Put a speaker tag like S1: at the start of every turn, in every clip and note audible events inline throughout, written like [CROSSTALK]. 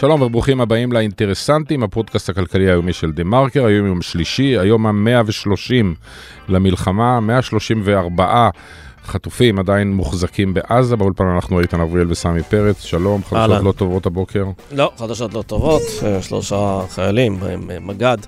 S1: שלום וברוכים הבאים לאינטרסנטים, הפודקאסט הכלכלי היומי של דה מרקר, היום יום שלישי, היום ה-130 למלחמה, 134 חטופים עדיין מוחזקים בעזה, באולפן אנחנו איתן אבריאל וסמי פרץ, שלום, חדשות לא טובות הבוקר.
S2: לא, חדשות לא טובות, אה, שלושה חיילים, בהם אה, מג"ד.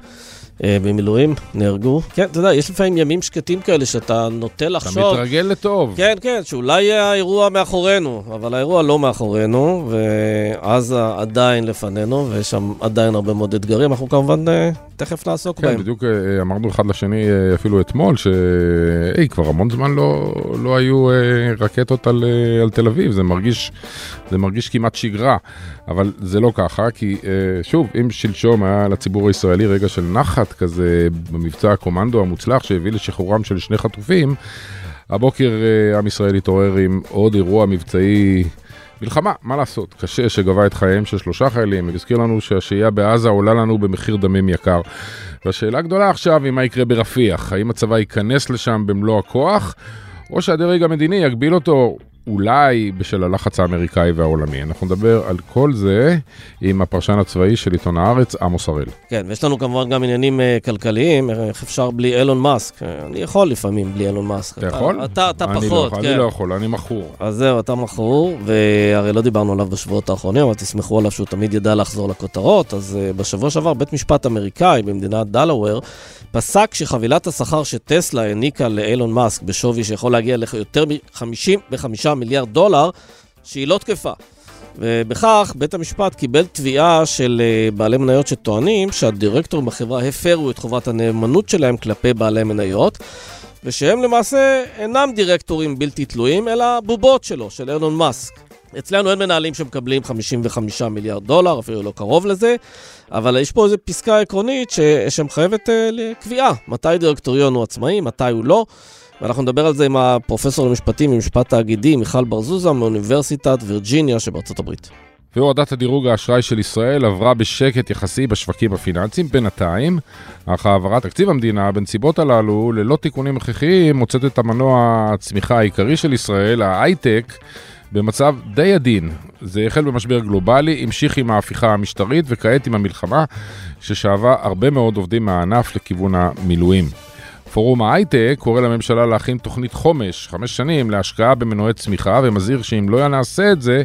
S2: אה, במילואים, נהרגו. כן, אתה יודע, יש לפעמים ימים שקטים כאלה שאתה נוטה לחשוב...
S1: אתה מתרגל לטוב.
S2: כן, כן, שאולי האירוע מאחורינו, אבל האירוע לא מאחורינו, ועזה עדיין לפנינו, ויש שם עדיין הרבה מאוד אתגרים, אנחנו כמובן אה, תכף נעסוק
S1: כן,
S2: בהם.
S1: כן, בדיוק אה, אמרנו אחד לשני אפילו אתמול, שהי, כבר המון זמן לא, לא היו רקטות על, על תל אביב, זה מרגיש, זה מרגיש כמעט שגרה, אבל זה לא ככה, כי שוב, אם שלשום היה לציבור הישראלי רגע של נחת, כזה במבצע הקומנדו המוצלח שהביא לשחרורם של שני חטופים, הבוקר אה, עם ישראל התעורר עם עוד אירוע מבצעי מלחמה, מה לעשות, קשה שגבה את חייהם של שלושה חיילים, והזכיר לנו שהשהייה בעזה עולה לנו במחיר דמים יקר. והשאלה הגדולה עכשיו היא מה יקרה ברפיח, האם הצבא ייכנס לשם במלוא הכוח, או שהדרג המדיני יגביל אותו אולי בשל הלחץ האמריקאי והעולמי. אנחנו נדבר על כל זה עם הפרשן הצבאי של עיתון הארץ, עמוס הראל.
S2: כן, ויש לנו כמובן גם עניינים uh, כלכליים, איך אפשר בלי אילון מאסק? אה, אני יכול לפעמים בלי אילון מאסק.
S1: אתה יכול?
S2: אתה, אתה
S1: אני
S2: פחות,
S1: לא,
S2: כן.
S1: אני לא יכול, אני מכור.
S2: אז זהו, אתה מכור, והרי לא דיברנו עליו בשבועות האחרונים, אבל תסמכו עליו שהוא תמיד ידע לחזור לכותרות. אז uh, בשבוע שעבר בית משפט אמריקאי במדינת דלוור פסק שחבילת השכר שטסלה העניקה לאילון מאסק בשווי שיכול להגיע ליותר מ-55 מיליארד דולר, שהיא לא תקפה. ובכך בית המשפט קיבל תביעה של אה, בעלי מניות שטוענים שהדירקטורים בחברה הפרו את חובת הנאמנות שלהם כלפי בעלי מניות, ושהם למעשה אינם דירקטורים בלתי תלויים, אלא בובות שלו, של אילון מאסק. אצלנו אין מנהלים שמקבלים 55 מיליארד דולר, אפילו לא קרוב לזה, אבל יש פה איזו פסקה עקרונית ש... שמחייבת uh, לקביעה, מתי דירקטוריון הוא עצמאי, מתי הוא לא. ואנחנו נדבר על זה עם הפרופסור למשפטים ממשפט תאגידי, מיכל בר זוזה, מאוניברסיטת וירג'יניה שבארצות הברית.
S1: והורדת הדירוג האשראי של ישראל עברה בשקט יחסי בשווקים הפיננסיים בינתיים, אך העברת תקציב המדינה בנסיבות הללו, ללא תיקונים הכרחיים, מוצאת את המנוע הצמיחה העיקרי של ישראל, ההייטק, במצב די עדין. זה החל במשבר גלובלי, המשיך עם ההפיכה המשטרית וכעת עם המלחמה ששאבה הרבה מאוד עובדים מהענף לכיוון המילואים. פורום ההייטק קורא לממשלה להכין תוכנית חומש, חמש שנים, להשקעה במנועי צמיחה, ומזהיר שאם לא נעשה את זה,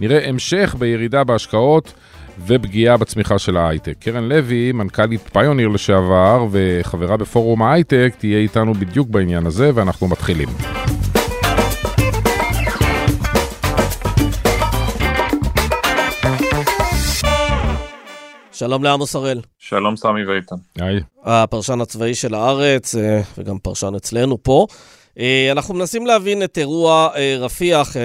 S1: נראה המשך בירידה בהשקעות ופגיעה בצמיחה של ההייטק. קרן לוי, מנכ"לית פיוניר לשעבר וחברה בפורום ההייטק, תהיה איתנו בדיוק בעניין הזה, ואנחנו מתחילים.
S2: שלום לעמוס הראל.
S3: שלום סמי ואיתן.
S1: היי.
S2: הפרשן הצבאי של הארץ, אה, וגם פרשן אצלנו פה. אה, אנחנו מנסים להבין את אירוע אה, רפיח.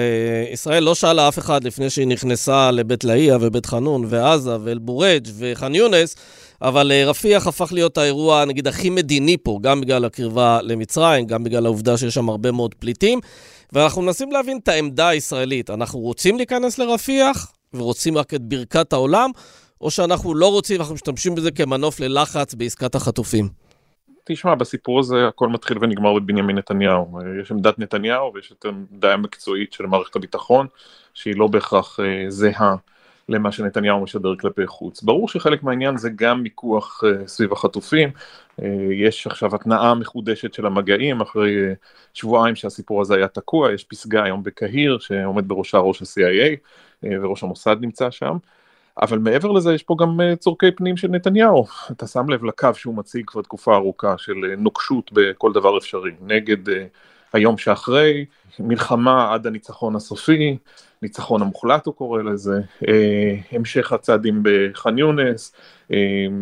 S2: ישראל לא שאלה אף אחד לפני שהיא נכנסה לבית לאהיה ובית חנון ועזה ואל-בורייג' וח'אן יונס, אבל רפיח הפך להיות האירוע, נגיד, הכי מדיני פה, גם בגלל הקרבה למצרים, גם בגלל העובדה שיש שם הרבה מאוד פליטים. ואנחנו מנסים להבין את העמדה הישראלית. אנחנו רוצים להיכנס לרפיח ורוצים רק את ברכת העולם, או שאנחנו לא רוצים, אנחנו משתמשים בזה כמנוף ללחץ בעסקת החטופים?
S3: תשמע, בסיפור הזה הכל מתחיל ונגמר בבנימין נתניהו. יש עמדת נתניהו ויש את העמדה המקצועית של מערכת הביטחון, שהיא לא בהכרח אה, זהה למה שנתניהו משדר כלפי חוץ. ברור שחלק מהעניין זה גם מיקוח אה, סביב החטופים. אה, יש עכשיו התנעה מחודשת של המגעים אחרי שבועיים שהסיפור הזה היה תקוע, יש פסגה היום בקהיר שעומד בראשה ראש ה-CIA וראש המוסד נמצא שם. אבל מעבר לזה יש פה גם אה, צורכי פנים של נתניהו. אתה שם לב לקו שהוא מציג כבר תקופה ארוכה של אה, נוקשות בכל דבר אפשרי, נגד uh, היום שאחרי, מלחמה עד הניצחון הסופי, ניצחון המוחלט הוא קורא לזה, המשך הצעדים בח'אן יונס,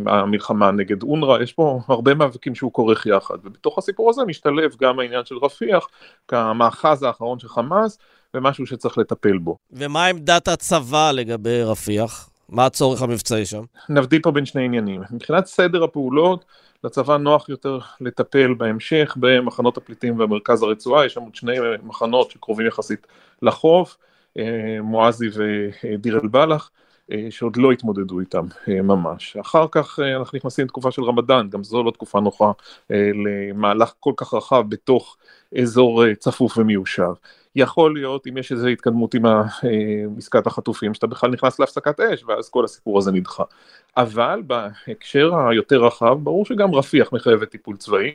S3: המלחמה נגד אונר"א, יש פה הרבה מאבקים שהוא כורך יחד, ובתוך הסיפור הזה משתלב גם העניין של רפיח, כמאחז האחרון של חמאס, ומשהו שצריך לטפל בו.
S2: ומה עמדת הצבא לגבי רפיח? מה הצורך המבצעי שם?
S3: נבדיל פה בין שני עניינים. מבחינת סדר הפעולות, לצבא נוח יותר לטפל בהמשך במחנות הפליטים במרכז הרצועה, יש שם עוד שני מחנות שקרובים יחסית לחוף, אה, מואזי ודיר אל-בלח. אה, שעוד לא התמודדו איתם אה, ממש. אחר כך אנחנו נכנסים לתקופה של רמדאן, גם זו לא תקופה נוחה למהלך כל כך רחב בתוך אזור צפוף ומיושב. יכול להיות אם יש איזו התקדמות עם עסקת החטופים שאתה בכלל נכנס להפסקת אש ואז כל הסיפור הזה נדחה. אבל בהקשר היותר רחב ברור שגם רפיח מחייבת טיפול צבאי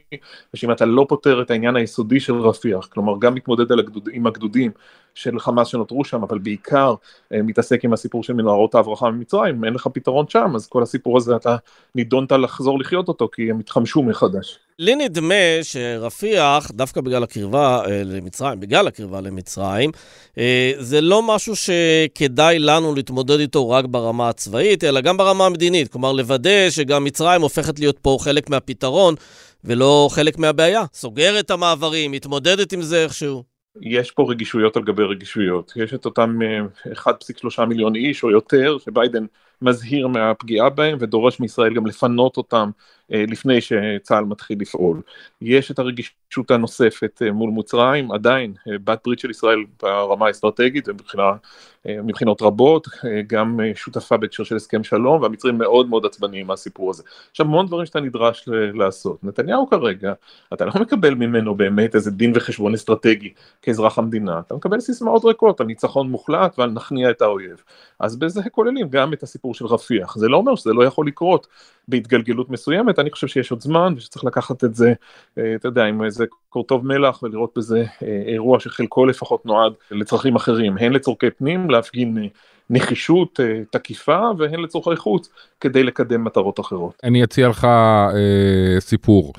S3: ושאם אתה לא פותר את העניין היסודי של רפיח כלומר גם מתמודד הגדוד, עם הגדודים של חמאס שנותרו שם אבל בעיקר אה, מתעסק עם הסיפור של מנהרות ההברחה ממצרים אין לך פתרון שם אז כל הסיפור הזה אתה נידונת לחזור לחיות אותו כי הם התחמשו מחדש.
S2: לי נדמה שרפיח, דווקא בגלל הקרבה אה, למצרים, בגלל הקרבה למצרים, אה, זה לא משהו שכדאי לנו להתמודד איתו רק ברמה הצבאית, אלא גם ברמה המדינית. כלומר, לוודא שגם מצרים הופכת להיות פה חלק מהפתרון ולא חלק מהבעיה. סוגרת המעברים, מתמודדת עם זה איכשהו.
S3: יש פה רגישויות על גבי רגישויות. יש את אותם 1.3 אה, מיליון איש או יותר, שביידן מזהיר מהפגיעה בהם ודורש מישראל גם לפנות אותם אה, לפני שצה"ל מתחיל לפעול. יש את הרגישות הנוספת אה, מול מצרים, עדיין בת ברית של ישראל ברמה האסטרטגית ומבחינות רבות, גם שותפה בהקשר של הסכם שלום, והמצרים מאוד מאוד עצבניים מהסיפור הזה. עכשיו המון דברים שאתה נדרש לעשות. נתניהו כרגע, אתה לא מקבל ממנו באמת איזה דין וחשבון אסטרטגי כאזרח המדינה, אתה מקבל סיסמאות ריקות על ניצחון מוחלט ועל נכניע את האויב. אז בזה כוללים גם את הסיפור של רפיח. זה לא אומר שזה לא יכול לקרות בהתגלגלות מסוימת, אני חושב שיש עוד זמן ושצריך לקחת את זה, אה, אתה יודע, עם איזה קורטוב מלח ולראות בזה אה, אירוע שחלקו לפחות נועד לצרכים אחרים, הן לצורכי פנים, להפגין אה, נחישות תקיפה והן לצורכי חוץ כדי לקדם מטרות אחרות.
S1: אני אציע לך אה, סיפור.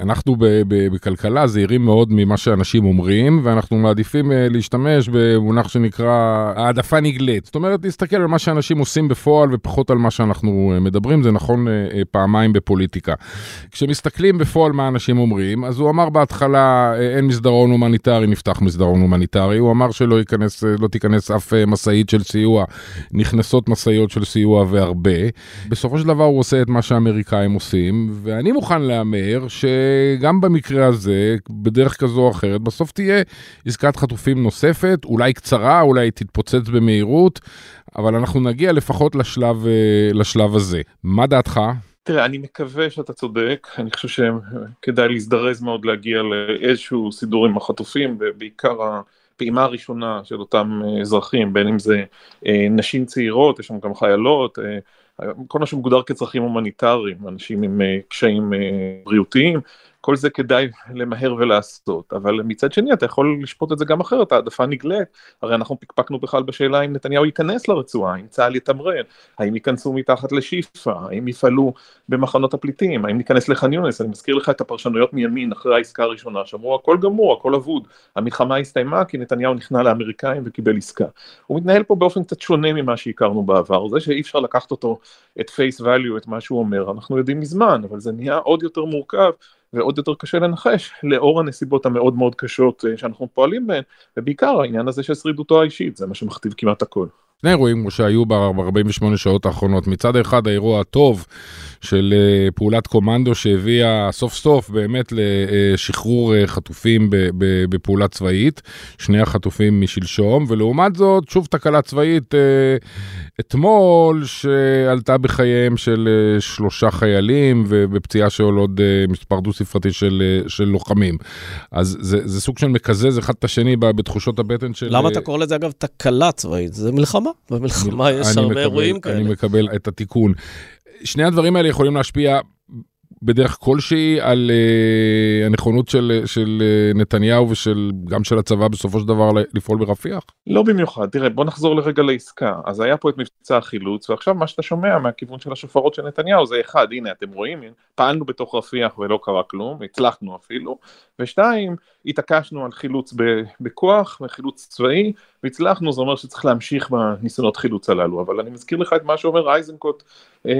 S1: אנחנו ב- ב- בכלכלה זהירים מאוד ממה שאנשים אומרים, ואנחנו מעדיפים אה, להשתמש במונח שנקרא העדפה נגלית. זאת אומרת, להסתכל על מה שאנשים עושים בפועל ופחות על מה שאנחנו אה, מדברים, זה נכון אה, אה, פעמיים בפוליטיקה. כשמסתכלים בפועל מה אנשים אומרים, אז הוא אמר בהתחלה, אה, אין מסדרון הומניטרי, נפתח מסדרון הומניטרי, הוא אמר שלא ייכנס, אה, לא תיכנס אף אה, משאית של סיוע, נכנסות משאיות של סיוע והרבה. בסופו של דבר הוא עושה את מה שהאמריקאים עושים, ואני מוכן להמר שגם במקרה הזה, בדרך כזו או אחרת, בסוף תהיה עסקת חטופים נוספת, אולי קצרה, אולי תתפוצץ במהירות, אבל אנחנו נגיע לפחות לשלב, אה, לשלב הזה. מה דעתך?
S3: תראה, אני מקווה שאתה צודק, אני חושב שכדאי להזדרז מאוד להגיע לאיזשהו סידור עם החטופים, ובעיקר הפעימה הראשונה של אותם אה, אזרחים, בין אם זה אה, נשים צעירות, יש שם גם חיילות, כל מה שמוגדר כצרכים הומניטריים, אנשים עם אה, קשיים אה, בריאותיים, כל זה כדאי למהר ולעשות, אבל מצד שני אתה יכול לשפוט את זה גם אחרת, העדפה נגלית, הרי אנחנו פקפקנו בכלל בשאלה אם נתניהו ייכנס לרצועה, אם צה"ל יתמרן, האם ייכנסו מתחת לשיפא, האם יפעלו במחנות הפליטים, האם ניכנס לח'אן יונס, אני מזכיר לך את הפרשנויות מימין אחרי העסקה הראשונה, שאמרו הכל גמור, הכל אבוד, המלחמה הסתיימה כי נתניהו נכנע לאמריקאים וקיבל עסקה. הוא מתנהל פה באופן קצת שונה ממה שהכרנו בעבר, זה שאי אפשר לקחת אותו את פייס value, את מה שהוא אומר, אנחנו יודעים מזמן, אבל זה נהיה עוד יותר מורכב ועוד יותר קשה לנחש לאור הנסיבות המאוד מאוד קשות אה, שאנחנו פועלים בהן, ובעיקר העניין הזה של שרידותו האישית, זה מה שמכתיב כמעט הכל.
S1: שני אירועים כמו שהיו ב-48 שעות האחרונות. מצד אחד האירוע הטוב של אה, פעולת קומנדו שהביאה סוף סוף באמת לשחרור אה, חטופים בפעולה צבאית, שני החטופים משלשום, ולעומת זאת שוב תקלה צבאית אתמול שעלתה בחייהם של שלושה חיילים ובפציעה של עוד מספר דו ספרתי של, של לוחמים. אז זה, זה סוג של מקזז אחד את השני בתחושות הבטן של...
S2: למה אתה קורא לזה אגב תקלה צבאית? זה מלחמה, במלחמה יש הרבה אירועים כאלה.
S1: אני מקבל את התיקון. שני הדברים האלה יכולים להשפיע בדרך כלשהי על uh, הנכונות של, של uh, נתניהו ושל גם של הצבא בסופו של דבר לפעול ברפיח?
S3: לא במיוחד, תראה בוא נחזור לרגע לעסקה, אז היה פה את מבצע החילוץ ועכשיו מה שאתה שומע מהכיוון של השופרות של נתניהו זה אחד, הנה אתם רואים, פעלנו בתוך רפיח ולא קרה כלום, הצלחנו אפילו, ושתיים, התעקשנו על חילוץ בכוח וחילוץ צבאי והצלחנו, זה אומר שצריך להמשיך בניסיונות חילוץ הללו, אבל אני מזכיר לך את מה שאומר אייזנקוט אה,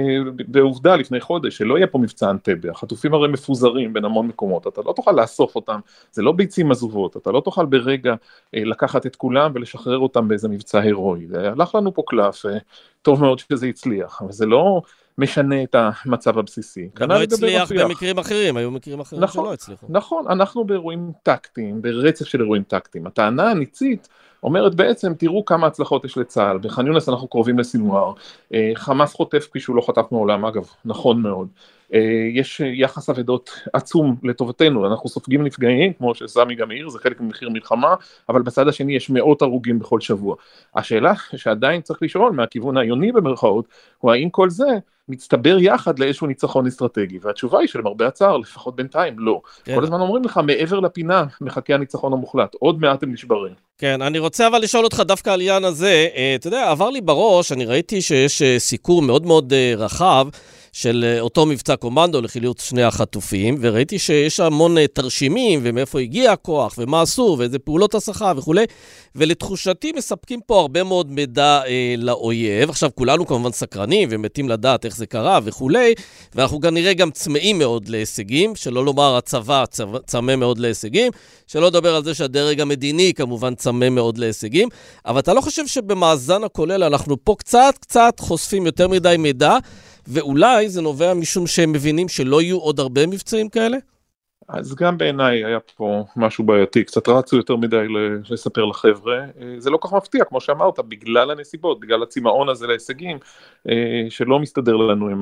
S3: בעובדה לפני חודש, שלא יהיה פה מבצע אנטבה, החטופים הרי מפוזרים בין המון מקומות, אתה לא תוכל לאסוף אותם, זה לא ביצים עזובות, אתה לא תוכל ברגע אה, לקחת את כולם ולשחרר אותם באיזה מבצע הירואי, הלך לנו פה קלף, אה, טוב מאוד שזה הצליח, אבל זה לא... משנה את המצב הבסיסי.
S2: לא הצליח במקרים אחרים, היו מקרים אחרים נכון, שלא הצליחו.
S3: נכון, אנחנו באירועים טקטיים, ברצף של אירועים טקטיים. הטענה הניצית אומרת בעצם, תראו כמה הצלחות יש לצה"ל, בח'אן יונס אנחנו קרובים לסינואר, אה, חמאס חוטף כפי שהוא לא חטף מעולם, אגב, נכון מאוד. אה, יש יחס אבדות עצום לטובתנו, אנחנו סופגים נפגעים, כמו שסמי גם העיר, זה חלק ממחיר מלחמה, אבל בצד השני יש מאות הרוגים בכל שבוע. השאלה שעדיין צריך לשאול מהכיוון העיוני במרכאות, הוא האם כל זה מצטבר יחד לאיזשהו ניצחון אסטרטגי, והתשובה היא שלמרבה הצער, לפחות בינתיים לא. כן. כל הזמן אומרים לך, מעבר לפינה מחכה הניצחון המוחלט, עוד מעט הם נשברים.
S2: כן, אני רוצה אבל לשאול אותך דווקא על העניין הזה, אה, אתה יודע, עבר לי בראש, אני ראיתי שיש אה, סיקור מאוד מאוד רחב. של אה, אותו מבצע קומנדו לחילוץ שני החטופים, וראיתי שיש המון אה, תרשימים, ומאיפה הגיע הכוח, ומה עשו, ואיזה פעולות הסחה וכולי, ולתחושתי מספקים פה הרבה מאוד מידע אה, לאויב. עכשיו, כולנו כמובן סקרנים ומתים לדעת איך זה קרה וכולי, ואנחנו כנראה גם צמאים מאוד להישגים, שלא לומר הצבא צמא מאוד להישגים, שלא לדבר על זה שהדרג המדיני כמובן צמא מאוד להישגים, אבל אתה לא חושב שבמאזן הכולל אנחנו פה קצת קצת חושפים יותר מדי מידע? ואולי זה נובע משום שהם מבינים שלא יהיו עוד הרבה מבצעים כאלה?
S3: אז גם בעיניי היה פה משהו בעייתי, קצת רצו יותר מדי לספר לחבר'ה, אה, זה לא כל כך מפתיע, כמו שאמרת, בגלל הנסיבות, בגלל הצמאון הזה להישגים, אה, שלא מסתדר לנו עם,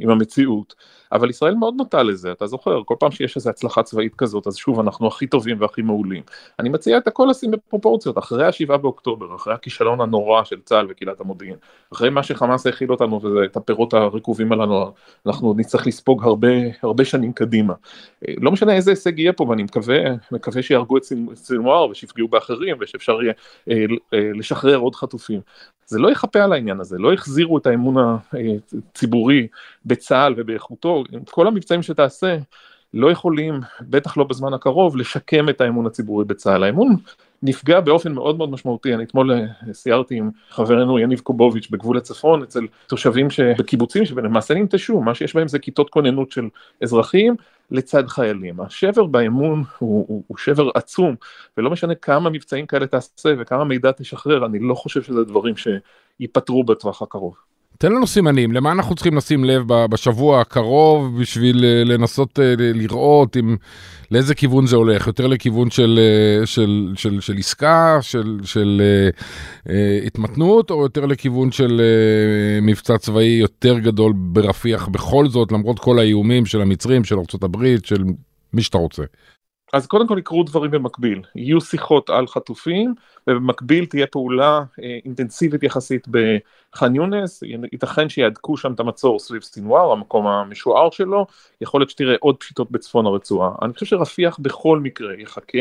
S3: עם המציאות. אבל ישראל מאוד נוטה לזה, אתה זוכר, כל פעם שיש איזו הצלחה צבאית כזאת, אז שוב, אנחנו הכי טובים והכי מעולים. אני מציע את הכל לשים בפרופורציות, אחרי השבעה באוקטובר, אחרי הכישלון הנורא של צה"ל וקהילת המודיעין, אחרי מה שחמאס האכיל אותנו ואת הפירות הרקובים עלינו, אנחנו נצטרך לספוג הרבה, הרבה שנים קדימה. אה, לא משנה איזה הישג יהיה פה, ואני מקווה, מקווה שיהרגו את סינואר ושיפגעו באחרים, ושאפשר יהיה אה, אה, לשחרר עוד חטופים. זה לא יכפה על העניין הזה, לא יחזירו את האמון הציבורי בצה"ל ובאיכותו, כל המבצעים שתעשה לא יכולים, בטח לא בזמן הקרוב, לשקם את האמון הציבורי בצה"ל. האמון נפגע באופן מאוד מאוד משמעותי, אני אתמול אה, סיירתי עם חברנו יניב קובוביץ' בגבול הצפון, אצל תושבים שבקיבוצים שלמעשה ננטשו, מה שיש בהם זה כיתות כוננות של אזרחים לצד חיילים. השבר באמון הוא, הוא, הוא שבר עצום, ולא משנה כמה מבצעים כאלה תעשה וכמה מידע תשחרר, אני לא חושב שזה דברים שייפתרו בטווח הקרוב.
S1: תן לנו סימנים, למה אנחנו צריכים לשים לב בשבוע הקרוב בשביל אה, לנסות אה, לראות אם, לאיזה כיוון זה הולך, יותר לכיוון של, אה, של, של, של עסקה, של, של uh, התמתנות, או יותר לכיוון של uh, מבצע צבאי יותר גדול ברפיח בכל זאת, למרות כל האיומים של המצרים, של ארה"ב, של מי שאתה רוצה.
S3: אז קודם כל יקרו דברים במקביל, יהיו שיחות על חטופים ובמקביל תהיה פעולה אה, אינטנסיבית יחסית בח'אן יונס, ייתכן שיהדקו שם את המצור סביב סינואר, המקום המשוער שלו, יכול להיות שתראה עוד פשיטות בצפון הרצועה. אני חושב שרפיח בכל מקרה יחכה,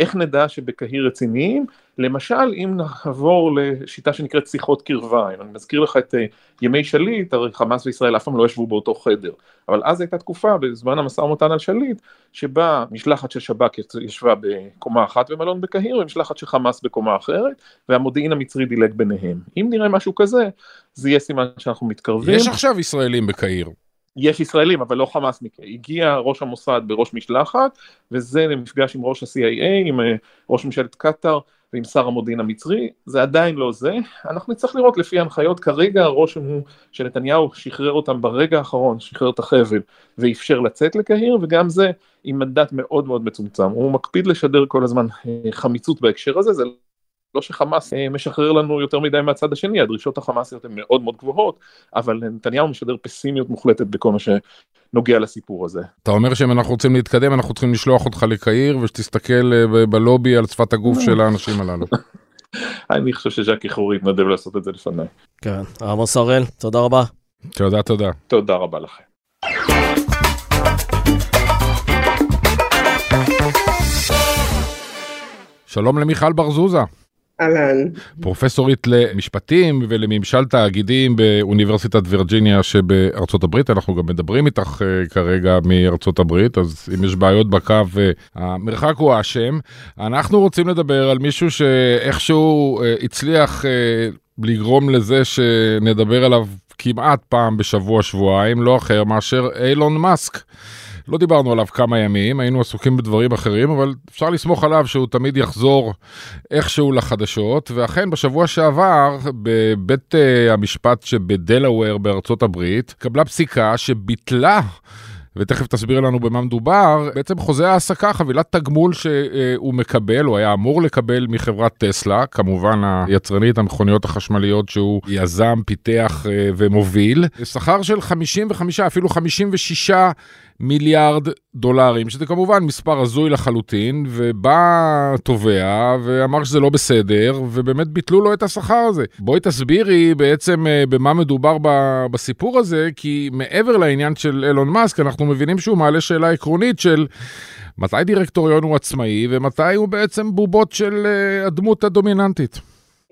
S3: איך נדע שבקהיר רציניים? למשל אם נעבור לשיטה שנקראת שיחות קרבה, אם אני מזכיר לך את uh, ימי שליט, הרי חמאס וישראל אף פעם לא ישבו באותו חדר, אבל אז הייתה תקופה בזמן המשא ומתן על שליט, שבה משלחת של שב"כ ישבה בקומה אחת במלון בקהיר ומשלחת של חמאס בקומה אחרת, והמודיעין המצרי דילג ביניהם. אם נראה משהו כזה, זה יהיה סימן שאנחנו מתקרבים.
S1: יש עכשיו ישראלים בקהיר.
S3: יש ישראלים אבל לא חמאסניק, הגיע ראש המוסד בראש משלחת וזה למפגש עם ראש ה-CIA, עם אה, ראש ממשלת קטאר ועם שר המודיעין המצרי, זה עדיין לא זה, אנחנו נצטרך לראות לפי ההנחיות, כרגע הרושם הוא שנתניהו שחרר אותם ברגע האחרון, שחרר את החבל ואפשר לצאת לקהיר וגם זה עם מנדט מאוד מאוד מצומצם, הוא מקפיד לשדר כל הזמן אה, חמיצות בהקשר הזה, זה לא שחמאס אה, משחרר לנו יותר מדי מהצד השני, הדרישות החמאסיות הן מאוד מאוד גבוהות, אבל נתניהו משדר פסימיות מוחלטת בכל מה שנוגע לסיפור הזה.
S1: אתה אומר שאם אנחנו רוצים להתקדם, אנחנו צריכים לשלוח אותך לקהיר ושתסתכל אה, בלובי על שפת הגוף של האנשים הללו. [LAUGHS]
S3: אני חושב שז'קי חורי יתנדב לעשות את זה לפניי.
S2: כן, עמוס הראל, תודה רבה.
S1: תודה, תודה.
S3: תודה רבה לכם.
S1: שלום למיכל בר זוזה.
S4: אהלן.
S1: פרופסורית למשפטים ולממשל תאגידים באוניברסיטת וירג'יניה שבארצות הברית, אנחנו גם מדברים איתך uh, כרגע מארצות הברית, אז אם יש בעיות בקו, uh, המרחק הוא האשם. אנחנו רוצים לדבר על מישהו שאיכשהו uh, הצליח לגרום לזה שנדבר עליו כמעט פעם בשבוע, שבועיים, לא אחר מאשר אילון מאסק. לא דיברנו עליו כמה ימים, היינו עסוקים בדברים אחרים, אבל אפשר לסמוך עליו שהוא תמיד יחזור איכשהו לחדשות, ואכן בשבוע שעבר, בבית uh, המשפט שבדלאוור בארצות הברית, קבלה פסיקה שביטלה ותכף תסביר לנו במה מדובר, בעצם חוזה העסקה, חבילת תגמול שהוא מקבל, הוא היה אמור לקבל מחברת טסלה, כמובן היצרנית המכוניות החשמליות שהוא יזם, פיתח ומוביל, שכר של 55, אפילו 56 מיליארד דולרים, שזה כמובן מספר הזוי לחלוטין, ובא תובע ואמר שזה לא בסדר, ובאמת ביטלו לו את השכר הזה. בואי תסבירי בעצם אה, במה מדובר בסיפור הזה, כי מעבר לעניין של אילון מאסק, אנחנו מבינים שהוא מעלה שאלה עקרונית של... מתי דירקטוריון הוא עצמאי ומתי הוא בעצם בובות של אה, הדמות הדומיננטית?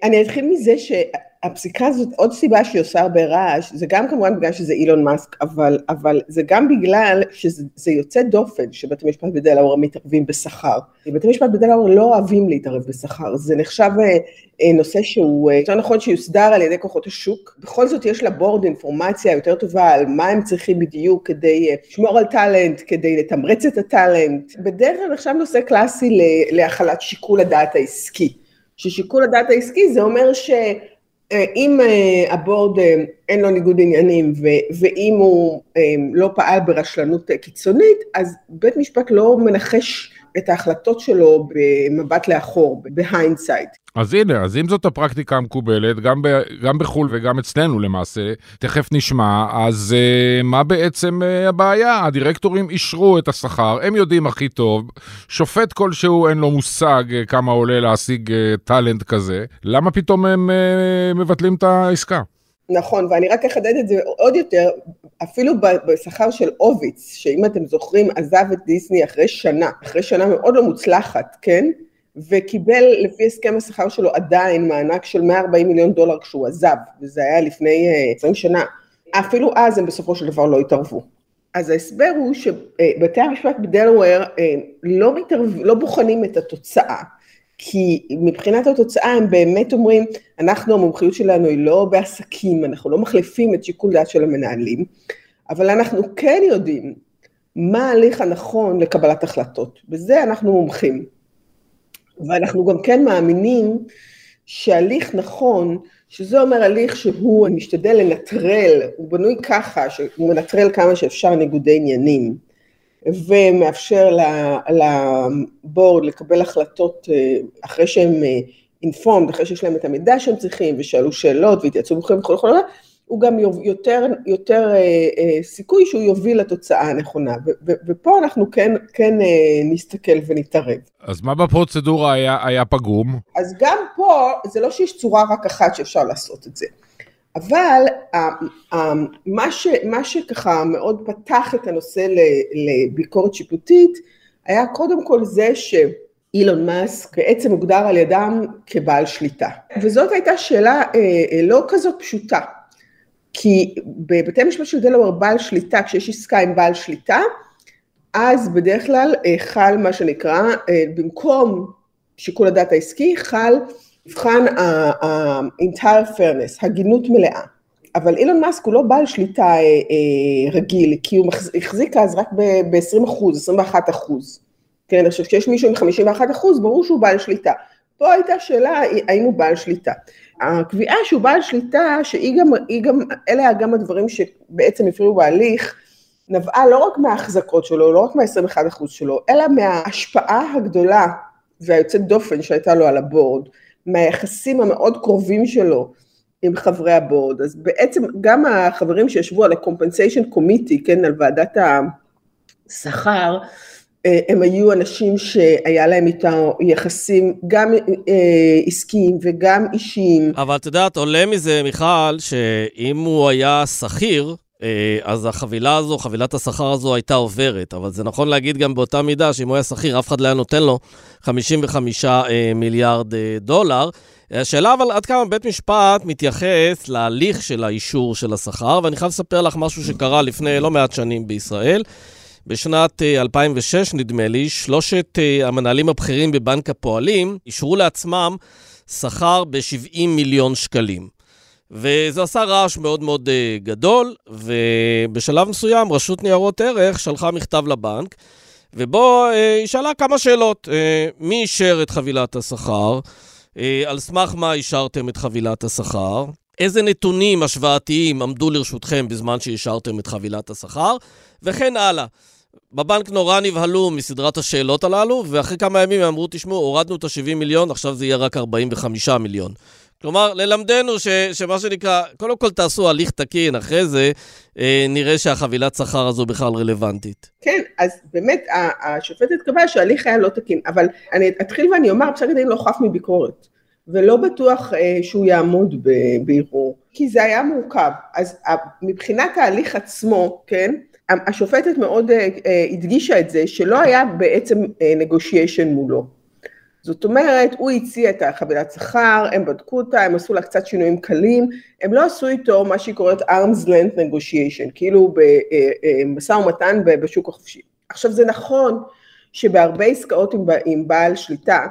S4: אני אתחיל מזה ש... הפסיקה הזאת, עוד סיבה שהיא עושה הרבה רעש, זה גם כמובן בגלל שזה אילון מאסק, אבל, אבל זה גם בגלל שזה יוצא דופן שבתי משפט בדלאוור מתערבים בשכר. בתי משפט בדלאוור לא אוהבים להתערב בשכר, זה נחשב אה, אה, נושא שהוא, אה, יותר נכון שיוסדר על ידי כוחות השוק. בכל זאת יש ל board אינפורמציה יותר טובה על מה הם צריכים בדיוק כדי לשמור על talent, כדי לתמרץ את ה talent. בדרך כלל נחשב נושא קלאסי להחלת שיקול הדעת העסקי. ששיקול הדעת העסקי זה אומר ש... אה, אם אה, ה board אה, אין לו ניגוד עניינים ואם הוא לא פעל ברשלנות קיצונית, אז בית משפט לא מנחש את ההחלטות שלו במבט לאחור, ב hindsight.
S1: אז הנה, אז אם זאת הפרקטיקה המקובלת, גם, ב, גם בחו"ל וגם אצלנו למעשה, תכף נשמע, אז uh, מה בעצם uh, הבעיה? הדירקטורים אישרו את השכר, הם יודעים הכי טוב, שופט כלשהו אין לו מושג uh, כמה עולה להשיג uh, טאלנט כזה, למה פתאום הם uh, מבטלים את העסקה?
S4: נכון, ואני רק אחדד את זה עוד יותר, אפילו בשכר של הוביץ, שאם אתם זוכרים עזב את דיסני אחרי שנה, אחרי שנה מאוד לא מוצלחת, כן? וקיבל לפי הסכם השכר שלו עדיין מענק של 140 מיליון דולר כשהוא עזב, וזה היה לפני 20 אה, שנה. אפילו אז הם בסופו של דבר לא התערבו. אז ההסבר הוא שבתי המשפט בדלוור אה, לא, מתערב, לא בוחנים את התוצאה, כי מבחינת התוצאה הם באמת אומרים, אנחנו המומחיות שלנו היא לא בעסקים, אנחנו לא מחליפים את שיקול דעת של המנהלים, אבל אנחנו כן יודעים מה ההליך הנכון לקבלת החלטות, בזה אנחנו מומחים. ואנחנו גם כן מאמינים שהליך נכון, שזה אומר הליך שהוא משתדל לנטרל, הוא בנוי ככה, שהוא מנטרל כמה שאפשר ניגודי עניינים, ומאפשר לבורד לקבל החלטות אה, אחרי שהם אינפורמד, אה, אחרי שיש להם את המידע שהם צריכים, ושאלו שאלות והתייעצו וכו' וכו' וכו', הוא גם יותר, יותר אה, סיכוי שהוא יוביל לתוצאה הנכונה. ופה אנחנו כן, כן נסתכל ונתערב.
S1: אז מה בפרוצדורה היה, היה פגום?
S4: אז גם פה, זה לא שיש צורה רק אחת שאפשר לעשות את זה. אבל מה, ש, מה שככה מאוד פתח את הנושא לביקורת שיפוטית, היה קודם כל זה שאילון מאסק בעצם הוגדר על ידם כבעל שליטה. וזאת הייתה שאלה אה, לא כזאת פשוטה. כי בבתי משפט של דלוור בעל שליטה, כשיש עסקה עם בעל שליטה, אז בדרך כלל אה, חל מה שנקרא, אה, במקום שיקול הדעת העסקי, חל מבחן ה-entire fairness, הגינות מלאה. אבל אילון מאסק הוא לא בעל שליטה אה, רגיל, כי הוא החזיק אז רק ב-20 אחוז, 21 אחוז. כן, עכשיו כשיש מישהו עם 51 אחוז, ברור שהוא בעל שליטה. פה הייתה שאלה האם הוא בעל שליטה. הקביעה שהוא בעל שליטה, שהיא גם, גם, אלה גם הדברים שבעצם הפריעו בהליך, נבעה לא רק מההחזקות שלו, לא רק מה-21% שלו, אלא מההשפעה הגדולה והיוצאת דופן שהייתה לו על הבורד, מהיחסים המאוד קרובים שלו עם חברי הבורד. אז בעצם גם החברים שישבו על ה-compensation committee, כן, על ועדת השכר, אה, הם היו אנשים שהיה להם איתם יחסים גם אה, עסקיים וגם אישיים.
S2: אבל את יודעת, עולה מזה, מיכל, שאם הוא היה שכיר, אז החבילה הזו, חבילת השכר הזו הייתה עוברת. אבל זה נכון להגיד גם באותה מידה שאם הוא היה שכיר, אף אחד לא היה נותן לו 55 מיליארד דולר. השאלה אבל עד כמה בית משפט מתייחס להליך של האישור של השכר, ואני חייב לספר לך משהו שקרה לפני לא מעט שנים בישראל. בשנת 2006, אה, נדמה לי, שלושת אה, המנהלים הבכירים בבנק הפועלים אישרו לעצמם שכר ב-70 מיליון שקלים. וזה עשה רעש מאוד מאוד uh, גדול, ובשלב מסוים רשות ניירות ערך שלחה מכתב לבנק, ובו uh, היא שאלה כמה שאלות. Uh, מי אישר את חבילת השכר? Uh, על סמך מה אישרתם את חבילת השכר? איזה נתונים השוואתיים עמדו לרשותכם בזמן שאישרתם את חבילת השכר, וכן הלאה. בבנק נורא נבהלו מסדרת השאלות הללו, ואחרי כמה ימים הם אמרו, תשמעו, הורדנו את ה-70 מיליון, עכשיו זה יהיה רק 45 מיליון. כלומר, ללמדנו ש, שמה שנקרא, קודם כל תעשו הליך תקין, אחרי זה אה, נראה שהחבילת שכר הזו בכלל רלוונטית.
S4: כן, אז באמת, השופטת קבעה שההליך היה לא תקין, אבל אני אתחיל ואני אומר, פסק הדין לא חף מביקורת, ולא בטוח אה, שהוא יעמוד בערעור, כי זה היה מורכב. אז מבחינת ההליך עצמו, כן, השופטת מאוד אה, אה, הדגישה את זה, שלא היה בעצם נגושיישן מולו. זאת אומרת, הוא הציע את החבילת שכר, הם בדקו אותה, הם עשו לה קצת שינויים קלים, הם לא עשו איתו מה שהיא קוראת arms length negotiation, כאילו במשא ומתן בשוק החופשי. עכשיו זה נכון שבהרבה עסקאות עם, עם בעל שליטה,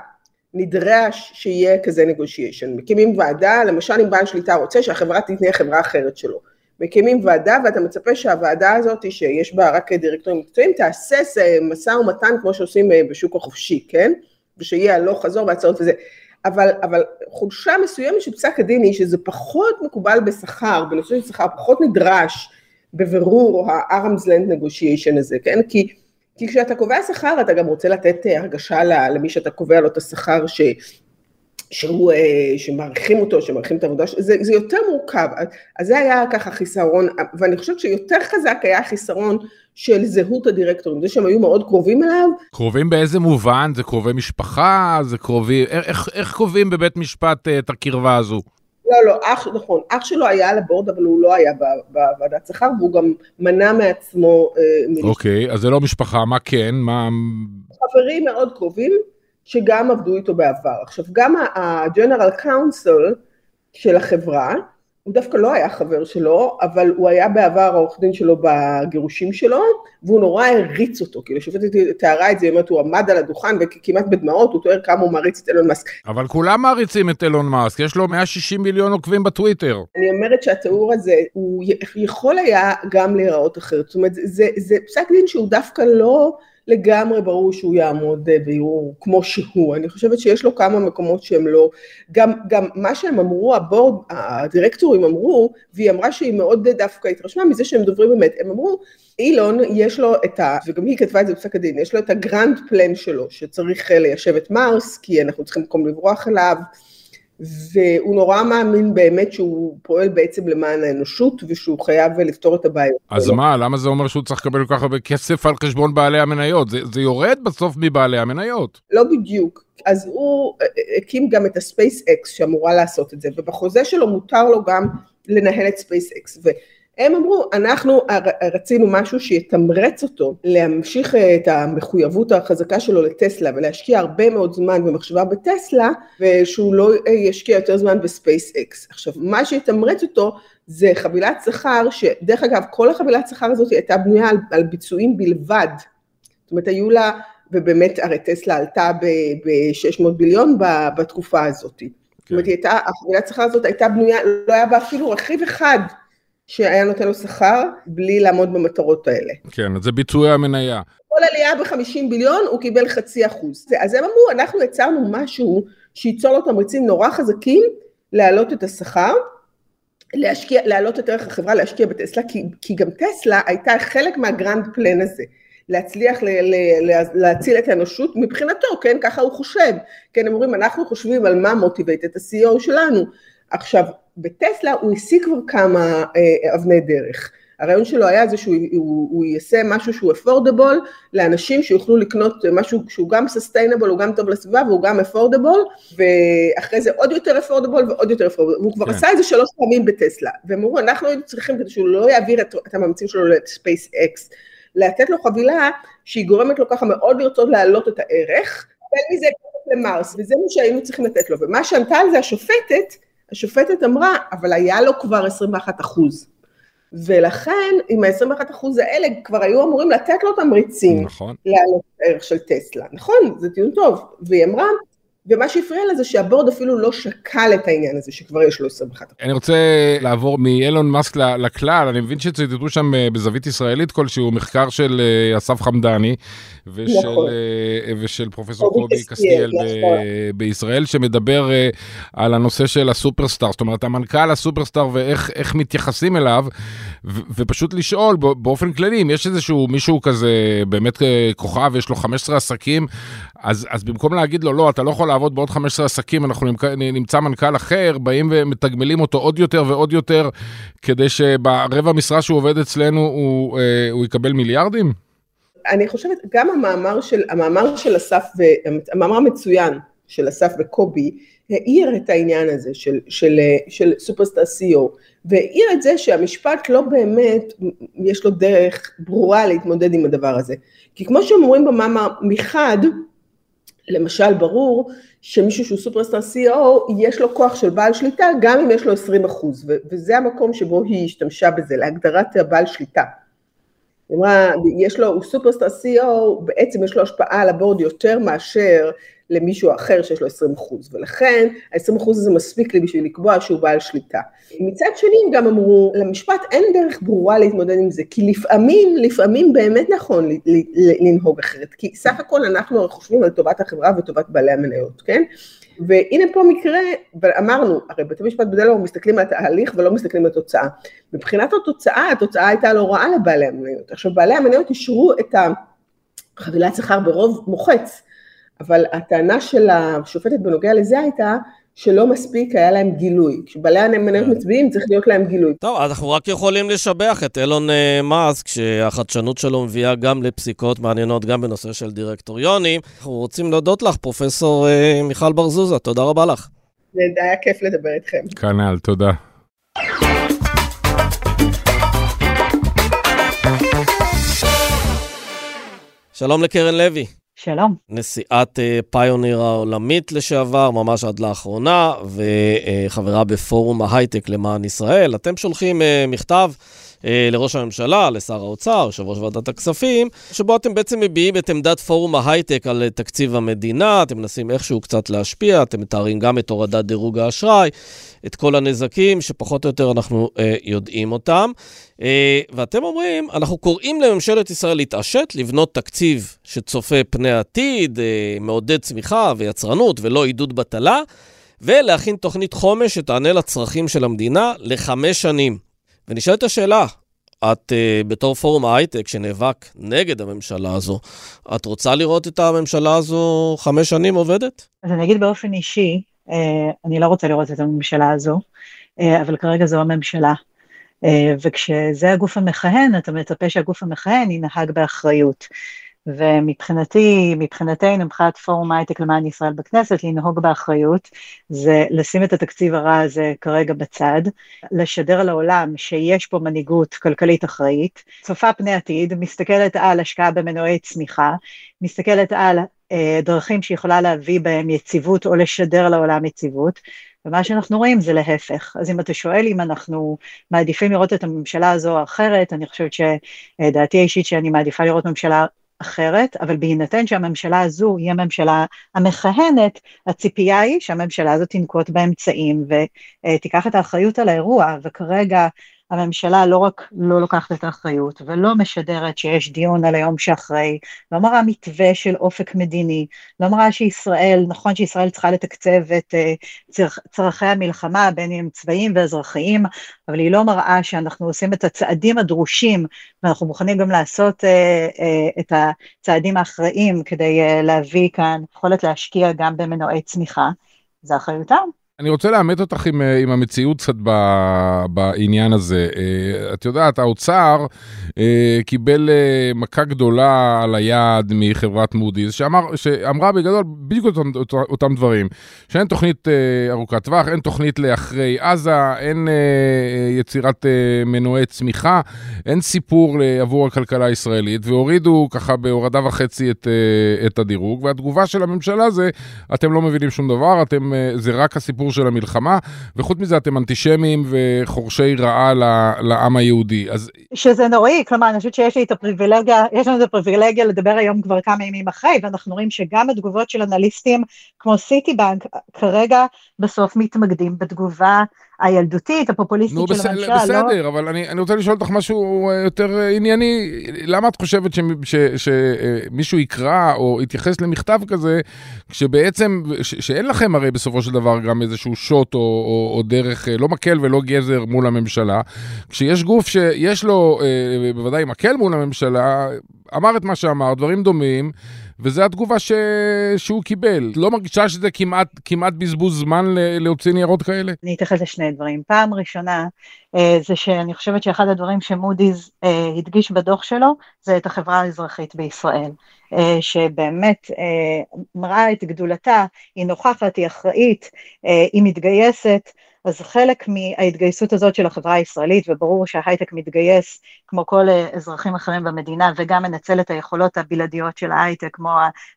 S4: נדרש שיהיה כזה negotiation. מקימים ועדה, למשל אם בעל שליטה רוצה שהחברה תתנהל חברה אחרת שלו. מקימים ועדה ואתה מצפה שהוועדה הזאת שיש בה רק דירקטורים מקצועיים תעשה משא ומתן כמו שעושים בשוק החופשי, כן? ושיהיה הלוך חזור והצעות וזה. אבל, אבל חולשה מסוימת של פסק הדין היא שזה פחות מקובל בשכר, בנושא של שכר, פחות נדרש בבירור ה-arms land negotiation הזה, כן? כי, כי כשאתה קובע שכר אתה גם רוצה לתת הרגשה למי שאתה קובע לו את השכר ש... שהוא, אה, שמעריכים אותו, שמעריכים את העבודה, זה, זה יותר מורכב, אז זה היה ככה חיסרון, ואני חושבת שיותר חזק היה חיסרון של זהות הדירקטורים, זה שהם היו מאוד קרובים אליו.
S1: קרובים באיזה מובן? זה קרובי משפחה? זה קרובי... איך, איך קובעים בבית משפט אה, את הקרבה הזו?
S4: לא, לא, אח, נכון, אח שלו היה על הבורד, אבל הוא לא היה בוועדת שכר, והוא גם מנע מעצמו...
S1: אה, אוקיי, אז זה לא משפחה, מה כן? מה...
S4: חברים מאוד קרובים, שגם עבדו איתו בעבר. עכשיו, גם ה-General Counsel של החברה, הוא דווקא לא היה חבר שלו, אבל הוא היה בעבר העורך דין שלו בגירושים שלו, והוא נורא הריץ אותו, כאילו השופטת תיארה את זה, היא אומרת, הוא עמד על הדוכן וכמעט בדמעות, הוא תואר כמה הוא מעריץ את אילון מאסק.
S1: אבל כולם מעריצים את אילון מאסק, יש לו 160 מיליון עוקבים בטוויטר.
S4: אני אומרת שהתיאור הזה, הוא יכול היה גם להיראות אחרת, זאת אומרת, זה, זה פסק דין שהוא דווקא לא... לגמרי ברור שהוא יעמוד אה, בערעור כמו שהוא, אני חושבת שיש לו כמה מקומות שהם לא, גם, גם מה שהם אמרו, הבורד, הדירקטורים אמרו, והיא אמרה שהיא מאוד דווקא התרשמה מזה שהם דוברים אמת, הם אמרו, אילון יש לו את ה, וגם היא כתבה את זה בפסק הדין, יש לו את הגרנד פלן שלו, שצריך אה, ליישב את מרס, כי אנחנו צריכים מקום לברוח אליו, והוא נורא מאמין באמת שהוא פועל בעצם למען האנושות ושהוא חייב לפתור את הבעיות.
S1: אז מה, למה זה אומר שהוא צריך לקבל כל כך הרבה כסף על חשבון בעלי המניות? זה, זה יורד בסוף מבעלי המניות.
S4: לא בדיוק. אז הוא אה, הקים גם את הספייס אקס שאמורה לעשות את זה, ובחוזה שלו מותר לו גם לנהל את ספייס אקס. הם אמרו, אנחנו רצינו משהו שיתמרץ אותו להמשיך את המחויבות החזקה שלו לטסלה ולהשקיע הרבה מאוד זמן ומחשבה בטסלה ושהוא לא ישקיע יותר זמן בספייס אקס. עכשיו, מה שיתמרץ אותו זה חבילת שכר, שדרך אגב, כל החבילת שכר הזאת הייתה בנויה על, על ביצועים בלבד. זאת אומרת, היו לה, ובאמת הרי טסלה עלתה ב-600 ביליון בתקופה הזאת. כן. זאת אומרת, הייתה, החבילת שכר הזאת הייתה בנויה, לא היה בה אפילו רכיב אחד שהיה נותן לו שכר בלי לעמוד במטרות האלה.
S1: כן, אז זה ביצועי המניה.
S4: כל עלייה ב-50 ביליון הוא קיבל חצי אחוז. אז הם אמרו, אנחנו יצרנו משהו שייצור לו תמריצים נורא חזקים להעלות את השכר, להשקיע, להעלות את ערך החברה, להשקיע בטסלה, כי, כי גם טסלה הייתה חלק מהגרנד פלן הזה. להצליח ל, ל, ל, להציל את האנושות מבחינתו, כן, ככה הוא חושב, כן, הם אומרים, אנחנו חושבים על מה motivate את ה-CEO שלנו. עכשיו, בטסלה הוא השיג כבר כמה אה, אבני דרך. הרעיון שלו היה זה שהוא הוא, הוא יעשה משהו שהוא affordable לאנשים שיוכלו לקנות משהו שהוא גם sustainable, הוא גם טוב לסביבה והוא גם affordable, ואחרי זה עוד יותר affordable ועוד יותר affordable, והוא כבר כן. עשה את זה שלוש פעמים בטסלה, והם אמרו אנחנו היינו צריכים כדי שהוא לא יעביר את, את המאמצים שלו לספייס אקס, לתת לו חבילה שהיא גורמת לו ככה מאוד לרצות להעלות את הערך, ומזה למרס, וזה מה שהיינו צריכים לתת לו, ומה שענתה על זה השופטת, השופטת אמרה, אבל היה לו כבר 21 אחוז. ולכן עם ה-21 אחוז האלה כבר היו אמורים לתת לו תמריצים
S1: נכון.
S4: לעלות הערך של טסלה, נכון? זה טיעון טוב. והיא אמרה, ומה שהפריע לה זה שהבורד אפילו לא שקל את העניין הזה שכבר יש לו 21.
S1: אני רוצה לעבור מאילון מאסק לכלל, אני מבין שציטטו שם אה, בזווית ישראלית כלשהו מחקר של אה, אסף חמדני ושל, נכון. אה, ושל פרופסור קובי קסטיאל נכון. בישראל, שמדבר על הנושא של הסופרסטאר, זאת אומרת המנכ"ל הסופרסטאר ואיך מתייחסים אליו, ופשוט לשאול באופן כללי, אם יש איזשהו מישהו כזה באמת כוכב, יש לו 15 עסקים, אז, אז במקום להגיד לו, לא, אתה לא יכול לעבוד בעוד 15 עסקים, אנחנו נמצא מנכ"ל אחר, באים ומתגמלים אותו עוד יותר ועוד יותר, כדי שברבע משרה שהוא עובד אצלנו הוא, אה, הוא יקבל מיליארדים?
S4: אני חושבת, גם המאמר של, המאמר של אסף, המאמר המצוין של אסף וקובי, העיר את העניין הזה של, של, של סופרסטאר CEO, והעיר את זה שהמשפט לא באמת, יש לו דרך ברורה להתמודד עם הדבר הזה. כי כמו שהם אומרים במאמר, מחד, למשל ברור שמישהו שהוא סופרסטאר CEO יש לו כוח של בעל שליטה גם אם יש לו 20 אחוז וזה המקום שבו היא השתמשה בזה להגדרת הבעל שליטה. היא אמרה יש לו, הוא סופרסטאר CEO בעצם יש לו השפעה על הבורד יותר מאשר למישהו אחר שיש לו 20 אחוז, ולכן ה-20 אחוז הזה מספיק לי בשביל לקבוע שהוא בעל שליטה. מצד שני הם גם אמרו, למשפט אין דרך ברורה להתמודד עם זה, כי לפעמים, לפעמים באמת נכון לנהוג אחרת, כי סך הכל אנחנו חושבים על טובת החברה וטובת בעלי המניות, כן? והנה פה מקרה, ואמרנו, הרי בית המשפט בדלו מסתכלים על התהליך ולא מסתכלים על התוצאה. מבחינת התוצאה, התוצאה הייתה לא רעה לבעלי המניות. עכשיו, בעלי המניות אישרו את החבילת שכר ברוב מוחץ. אבל הטענה של השופטת בנוגע לזה הייתה שלא מספיק היה להם גילוי. כשבעלי המניות כן. מצביעים צריך להיות להם גילוי.
S2: טוב, אנחנו רק יכולים לשבח את אילון אה, מאסק, שהחדשנות שלו מביאה גם לפסיקות מעניינות, גם בנושא של דירקטוריונים. אנחנו רוצים להודות לך, פרופסור אה, מיכל בר-זוזה, תודה רבה לך.
S4: זה היה כיף לדבר איתכם.
S1: כנ"ל, תודה.
S2: שלום לקרן לוי.
S5: שלום.
S2: נשיאת פיוניר אה, העולמית לשעבר, ממש עד לאחרונה, וחברה בפורום ההייטק למען ישראל. אתם שולחים אה, מכתב אה, לראש הממשלה, לשר האוצר, יושב ראש ועדת הכספים, שבו אתם בעצם מביעים את עמדת פורום ההייטק על תקציב המדינה, אתם מנסים איכשהו קצת להשפיע, אתם מתארים גם את הורדת דירוג האשראי, את כל הנזקים שפחות או יותר אנחנו אה, יודעים אותם. אה, ואתם אומרים, אנחנו קוראים לממשלת ישראל להתעשת, לבנות תקציב שצופה פני עתיד, אה, מעודד צמיחה ויצרנות ולא עידוד בטלה, ולהכין תוכנית חומש שתענה לצרכים של המדינה לחמש שנים. ונשאלת השאלה, את uh, בתור פורום ההייטק שנאבק נגד הממשלה הזו, את רוצה לראות את הממשלה הזו חמש שנים עובדת?
S5: אז אני אגיד באופן אישי, uh, אני לא רוצה לראות את הממשלה הזו, uh, אבל כרגע זו הממשלה. Uh, וכשזה הגוף המכהן, אתה מצפה שהגוף המכהן ינהג באחריות. ומבחינתי, מבחינתנו, מבחינת פורום הייטק למען ישראל בכנסת, לנהוג באחריות, זה לשים את התקציב הרע הזה כרגע בצד, לשדר לעולם שיש פה מנהיגות כלכלית אחראית, צופה פני עתיד, מסתכלת על השקעה במנועי צמיחה, מסתכלת על אה, דרכים שיכולה להביא בהם יציבות או לשדר לעולם יציבות, ומה שאנחנו רואים זה להפך. אז אם אתה שואל אם אנחנו מעדיפים לראות את הממשלה הזו או אחרת, אני חושבת שדעתי האישית שאני מעדיפה לראות ממשלה אחרת, אבל בהינתן שהממשלה הזו היא הממשלה המכהנת, הציפייה היא שהממשלה הזאת תנקוט באמצעים ותיקח את האחריות על האירוע, וכרגע הממשלה לא רק לא לוקחת את האחריות ולא משדרת שיש דיון על היום שאחרי, לא מראה מתווה של אופק מדיני, לא מראה שישראל, נכון שישראל צריכה לתקצב את uh, צרכי המלחמה, בין אם צבאיים ואזרחיים, אבל היא לא מראה שאנחנו עושים את הצעדים הדרושים, ואנחנו מוכנים גם לעשות uh, uh, את הצעדים האחראיים כדי להביא כאן יכולת להשקיע גם במנועי צמיחה, זה אחריותם.
S1: אני רוצה לאמת אותך עם, אה, עם המציאות קצת בעניין הזה. אה, את יודעת, האוצר אה, קיבל מכה גדולה על היד מחברת מודי'ס, שאמר, שאמרה בגדול בדיוק אותם, אותם דברים, שאין תוכנית ארוכת טווח, אין תוכנית לאחרי עזה, אין יצירת מנועי צמיחה, אין סיפור עבור הכלכלה הישראלית, והורידו ככה בהורדה וחצי את, את הדירוג, והתגובה של הממשלה זה, אתם לא מבינים שום דבר, אתם, זה רק הסיפור הסיפור של המלחמה, וחוץ מזה אתם אנטישמים וחורשי רעה לעם היהודי. אז...
S5: שזה נוראי, כלומר, אני חושבת שיש לי את הפריבילגיה, יש לנו את הפריבילגיה לדבר היום כבר כמה ימים אחרי, ואנחנו רואים שגם התגובות של אנליסטים כמו סיטי בנק, כרגע בסוף מתמקדים בתגובה הילדותית, הפופוליסטית
S1: נו,
S5: של
S1: בסדר,
S5: הממשלה,
S1: בסדר,
S5: לא?
S1: לא? אבל אני, אני רוצה לשאול אותך משהו אה, יותר אה, ענייני. למה את חושבת שמישהו יקרא או יתייחס למכתב כזה, כשבעצם, ש, שאין לכם הרי בסופו של דבר גם איזשהו שוט או, או, או דרך, אה, לא מקל ולא גזר מול הממשלה, כשיש גוף שיש לו בוודאי מקל מול הממשלה, אמר את מה שאמר, דברים דומים. וזו התגובה ש... שהוא קיבל. לא מרגישה שזה כמעט, כמעט בזבוז זמן להוציא ניירות כאלה?
S5: אני אתייחס לשני דברים. פעם ראשונה, אה, זה שאני חושבת שאחד הדברים שמודי'ס אה, הדגיש בדוח שלו, זה את החברה האזרחית בישראל. אה, שבאמת מראה את גדולתה, היא נוכחת, היא אחראית, היא מתגייסת. אז חלק מההתגייסות הזאת של החברה הישראלית, וברור שההייטק מתגייס כמו כל אה, אזרחים אחרים במדינה, וגם מנצל את היכולות הבלעדיות של ההייטק, כמו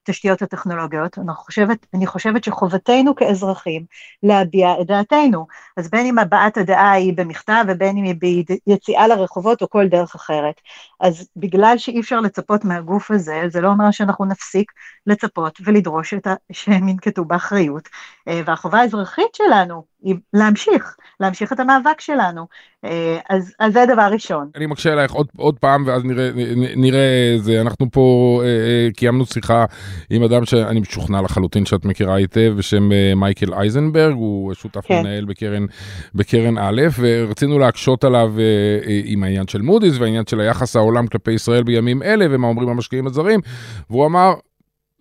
S5: התשתיות הטכנולוגיות, אני חושבת, אני חושבת שחובתנו כאזרחים להביע את דעתנו. אז בין אם הבעת הדעה היא במכתב, ובין אם היא ביציאה לרחובות או כל דרך אחרת. אז בגלל שאי אפשר לצפות מהגוף הזה, זה לא אומר שאנחנו נפסיק לצפות ולדרוש ה... שהם ינקטו באחריות. אה, והחובה האזרחית שלנו היא להמשיך, להמשיך את המאבק שלנו. אה, אז, אז זה דבר ראשון.
S1: אני מקשה עלייך עוד, עוד פעם, ואז נראה, נראה זה. אנחנו פה אה, אה, קיימנו שיחה עם אדם שאני משוכנע לחלוטין שאת מכירה היטב, בשם אה, מייקל אייזנברג, הוא שותף כן. מנהל בקרן, בקרן א', ורצינו להקשות עליו אה, אה, עם העניין של מודי'ס והעניין של היחס העולם כלפי ישראל בימים אלה, ומה אומרים המשקיעים הזרים, והוא אמר,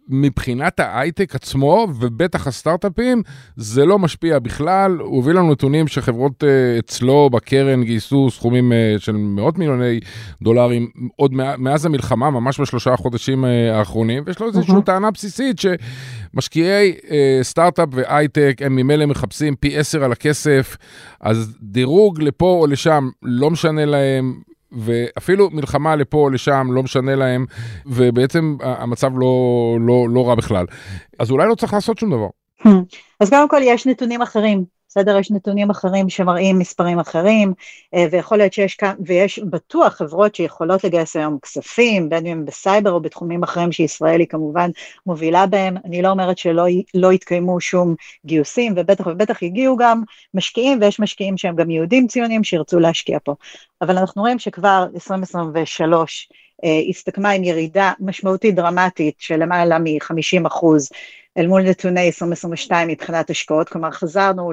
S1: מבחינת ההייטק עצמו, ובטח הסטארט-אפים, זה לא משפיע בכלל. הוא הביא לנו נתונים שחברות uh, אצלו בקרן גייסו סכומים uh, של מאות מיליוני דולרים עוד מאז המלחמה, ממש בשלושה החודשים uh, האחרונים, ויש לו איזושהי. טענה בסיסית שמשקיעי סטארט-אפ והייטק הם ממילא מחפשים פי עשר על הכסף, אז דירוג לפה או לשם לא משנה להם, ואפילו מלחמה לפה לשם לא משנה להם, ובעצם המצב לא, לא, לא רע בכלל. אז אולי לא צריך לעשות שום דבר.
S5: אז קודם כל יש נתונים אחרים בסדר? יש נתונים אחרים שמראים מספרים אחרים, אה, ויכול להיות שיש כאן, ויש בטוח חברות שיכולות לגייס היום כספים, בין אם בסייבר או בתחומים אחרים שישראל היא כמובן מובילה בהם. אני לא אומרת שלא לא יתקיימו שום גיוסים, ובטח ובטח יגיעו גם משקיעים, ויש משקיעים שהם גם יהודים ציונים שירצו להשקיע פה. אבל אנחנו רואים שכבר 2023 אה, הסתכמה עם ירידה משמעותית דרמטית של למעלה מ-50 אחוז אל מול נתוני 2022 מבחינת השקעות, כלומר חזרנו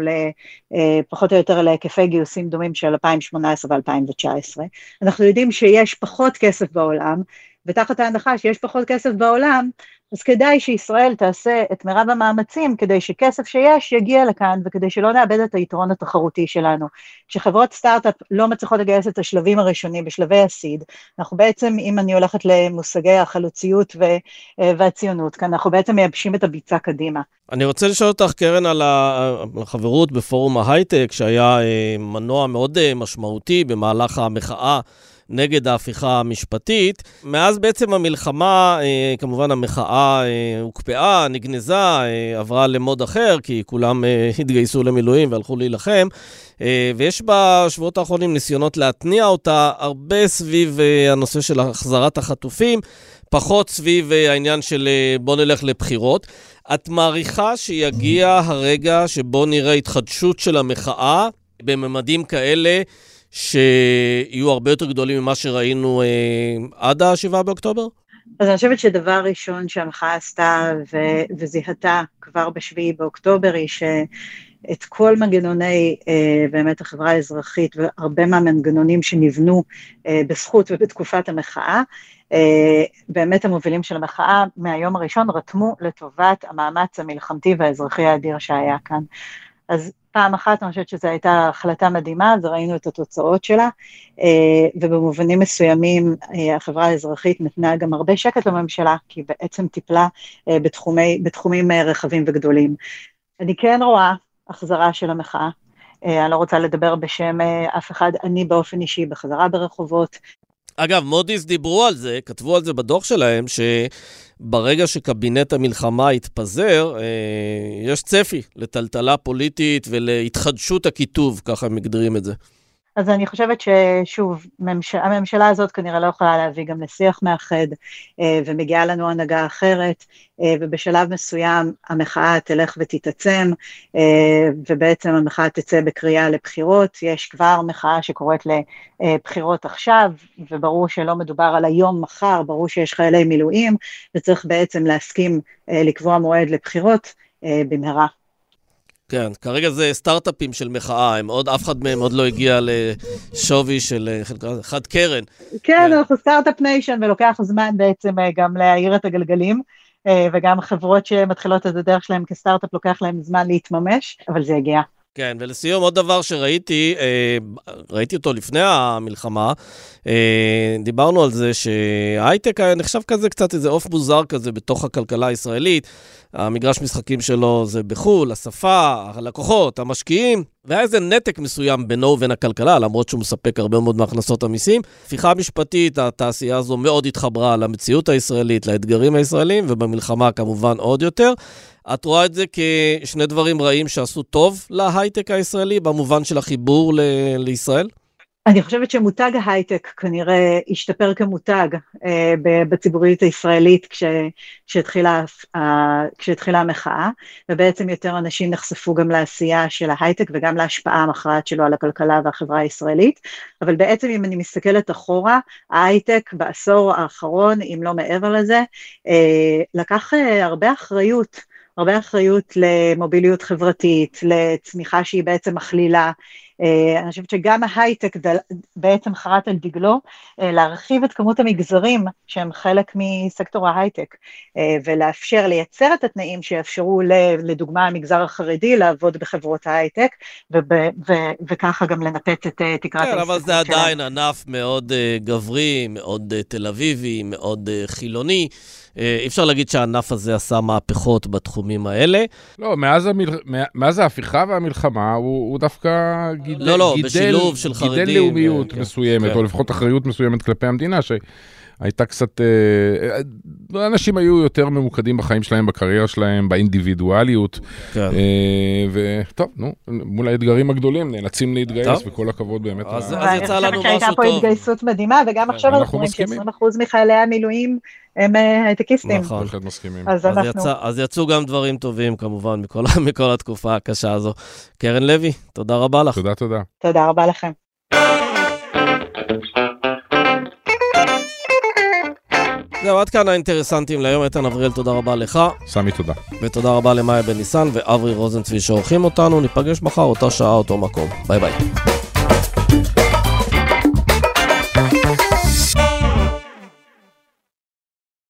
S5: אה, או יותר להיקפי גיוסים דומים של 2018 ו-2019. אנחנו יודעים שיש פחות כסף בעולם, ותחת ההנחה שיש פחות כסף בעולם, אז כדאי שישראל תעשה את מירב המאמצים כדי שכסף שיש יגיע לכאן וכדי שלא נאבד את היתרון התחרותי שלנו. כשחברות סטארט-אפ לא מצליחות לגייס את השלבים הראשונים בשלבי הסיד, אנחנו בעצם, אם אני הולכת למושגי החלוציות ו- והציונות, כאן אנחנו בעצם מייבשים את הביצה קדימה.
S2: אני רוצה לשאול אותך, קרן, על החברות בפורום ההייטק, שהיה אה, מנוע מאוד אה, משמעותי במהלך המחאה. נגד ההפיכה המשפטית. מאז בעצם המלחמה, אה, כמובן המחאה אה, הוקפאה, נגנזה, אה, עברה למוד אחר, כי כולם [LAUGHS] התגייסו למילואים והלכו להילחם. ויש בשבועות האחרונים ניסיונות להתניע אותה, הרבה סביב הנושא של החזרת החטופים, פחות סביב העניין של בוא נלך לבחירות. את מעריכה שיגיע הרגע שבו נראה התחדשות של המחאה בממדים כאלה שיהיו הרבה יותר גדולים ממה שראינו אה, עד ה-7 באוקטובר?
S5: אז אני חושבת שדבר ראשון שהמחאה עשתה ו- וזיהתה כבר ב-7 באוקטובר היא שאת כל מנגנוני אה, באמת החברה האזרחית והרבה מהמנגנונים שנבנו אה, בזכות ובתקופת המחאה, אה, באמת המובילים של המחאה מהיום הראשון רתמו לטובת המאמץ המלחמתי והאזרחי האדיר שהיה כאן. אז פעם אחת אני חושבת שזו הייתה החלטה מדהימה, אז ראינו את התוצאות שלה, אה, ובמובנים מסוימים אה, החברה האזרחית נתנה גם הרבה שקט לממשלה, כי היא בעצם טיפלה אה, בתחומי, בתחומים רחבים וגדולים. אני כן רואה החזרה של המחאה, אני לא רוצה לדבר בשם אף אחד, אני באופן אישי בחזרה ברחובות,
S2: אגב, מודי'ס דיברו על זה, כתבו על זה בדוח שלהם, שברגע שקבינט המלחמה יתפזר, אה, יש צפי לטלטלה פוליטית ולהתחדשות הקיטוב, ככה הם מגדירים את זה.
S5: אז אני חושבת ששוב, ממש... הממשלה הזאת כנראה לא יכולה להביא גם לשיח מאחד, אה, ומגיעה לנו הנהגה אחרת, אה, ובשלב מסוים המחאה תלך ותתעצם, אה, ובעצם המחאה תצא בקריאה לבחירות. יש כבר מחאה שקוראת לבחירות עכשיו, וברור שלא מדובר על היום מחר, ברור שיש חיילי מילואים, וצריך בעצם להסכים לקבוע מועד לבחירות במהרה.
S2: כן, כרגע זה סטארט-אפים של מחאה, הם עוד, אף אחד מהם עוד לא הגיע לשווי של חד קרן.
S5: כן, כן, אנחנו start-up nation, ולוקח זמן בעצם אה, גם להעיר את הגלגלים, אה, וגם חברות שמתחילות את הדרך שלהם כסטארט-אפ, לוקח להם זמן להתממש, אבל זה יגיע.
S2: כן, ולסיום, עוד דבר שראיתי, אה, ראיתי אותו לפני המלחמה, אה, דיברנו על זה שהייטק נחשב כזה קצת איזה עוף מוזר כזה בתוך הכלכלה הישראלית. המגרש משחקים שלו זה בחו"ל, השפה, הלקוחות, המשקיעים, והיה איזה נתק מסוים בינו ובין הכלכלה, למרות שהוא מספק הרבה מאוד מהכנסות המיסים. הפיכה משפטית, התעשייה הזו מאוד התחברה למציאות הישראלית, לאתגרים הישראלים, ובמלחמה כמובן עוד יותר. את רואה את זה כשני דברים רעים שעשו טוב להייטק הישראלי, במובן של החיבור ל- לישראל?
S5: אני חושבת שמותג ההייטק כנראה השתפר כמותג אה, בציבוריות הישראלית כש, כשהתחילה, אה, המחאה, ובעצם יותר אנשים נחשפו גם לעשייה של ההייטק וגם להשפעה המכרעת שלו על הכלכלה והחברה הישראלית, אבל בעצם אם אני מסתכלת אחורה, ההייטק בעשור האחרון, אם לא מעבר לזה, אה, לקח אה, הרבה אחריות. הרבה אחריות למוביליות חברתית, לצמיחה שהיא בעצם מכלילה. אה, אני חושבת שגם ההייטק בעצם חרט על דגלו אה, להרחיב את כמות המגזרים שהם חלק מסקטור ההייטק, אה, ולאפשר, לייצר את התנאים שיאפשרו לדוגמה המגזר החרדי לעבוד בחברות ההייטק, וככה גם לנפץ את תקרת
S2: ההסתכלות שלהם. כן, אבל זה עדיין ענף מאוד מגברי, מאוד תל אביבי, מאוד חילוני. אה, אי אפשר להגיד שהענף הזה עשה מהפכות בתחומים האלה.
S1: לא, מאז, המל... מאז ההפיכה והמלחמה הוא, הוא דווקא גידל,
S2: לא, לא, גידל, בשילוב של חרדים.
S1: גידל לאומיות כן, מסוימת, כן. או לפחות אחריות מסוימת כלפי המדינה, ש... הייתה קצת, אה, אה, אנשים היו יותר ממוקדים בחיים שלהם, בקריירה שלהם, באינדיבידואליות. כן. אה, וטוב, נו, מול האתגרים הגדולים נאלצים להתגייס, טוב. וכל הכבוד באמת.
S2: אז, אז יצא לנו משהו טוב.
S5: אני חושבת שהייתה פה התגייסות מדהימה, וגם עכשיו אנחנו רואים ש-20% מחיילי המילואים הם הייטקיסטים.
S1: נכון. בהחלט מסכימים.
S2: אז, אז, אנחנו... יצא, אז יצאו גם דברים טובים, כמובן, מכל, [LAUGHS] מכל התקופה הקשה הזו. קרן לוי, תודה רבה לך.
S1: תודה, תודה.
S5: תודה רבה לכם.
S2: זהו, עד כאן האינטרסנטים להיום. איתן אבריאל, תודה רבה לך.
S1: סמי, תודה.
S2: ותודה רבה למאיה בן ניסן ואברי רוזנצביג שעורכים אותנו. ניפגש מחר, אותה שעה, אותו מקום. ביי ביי.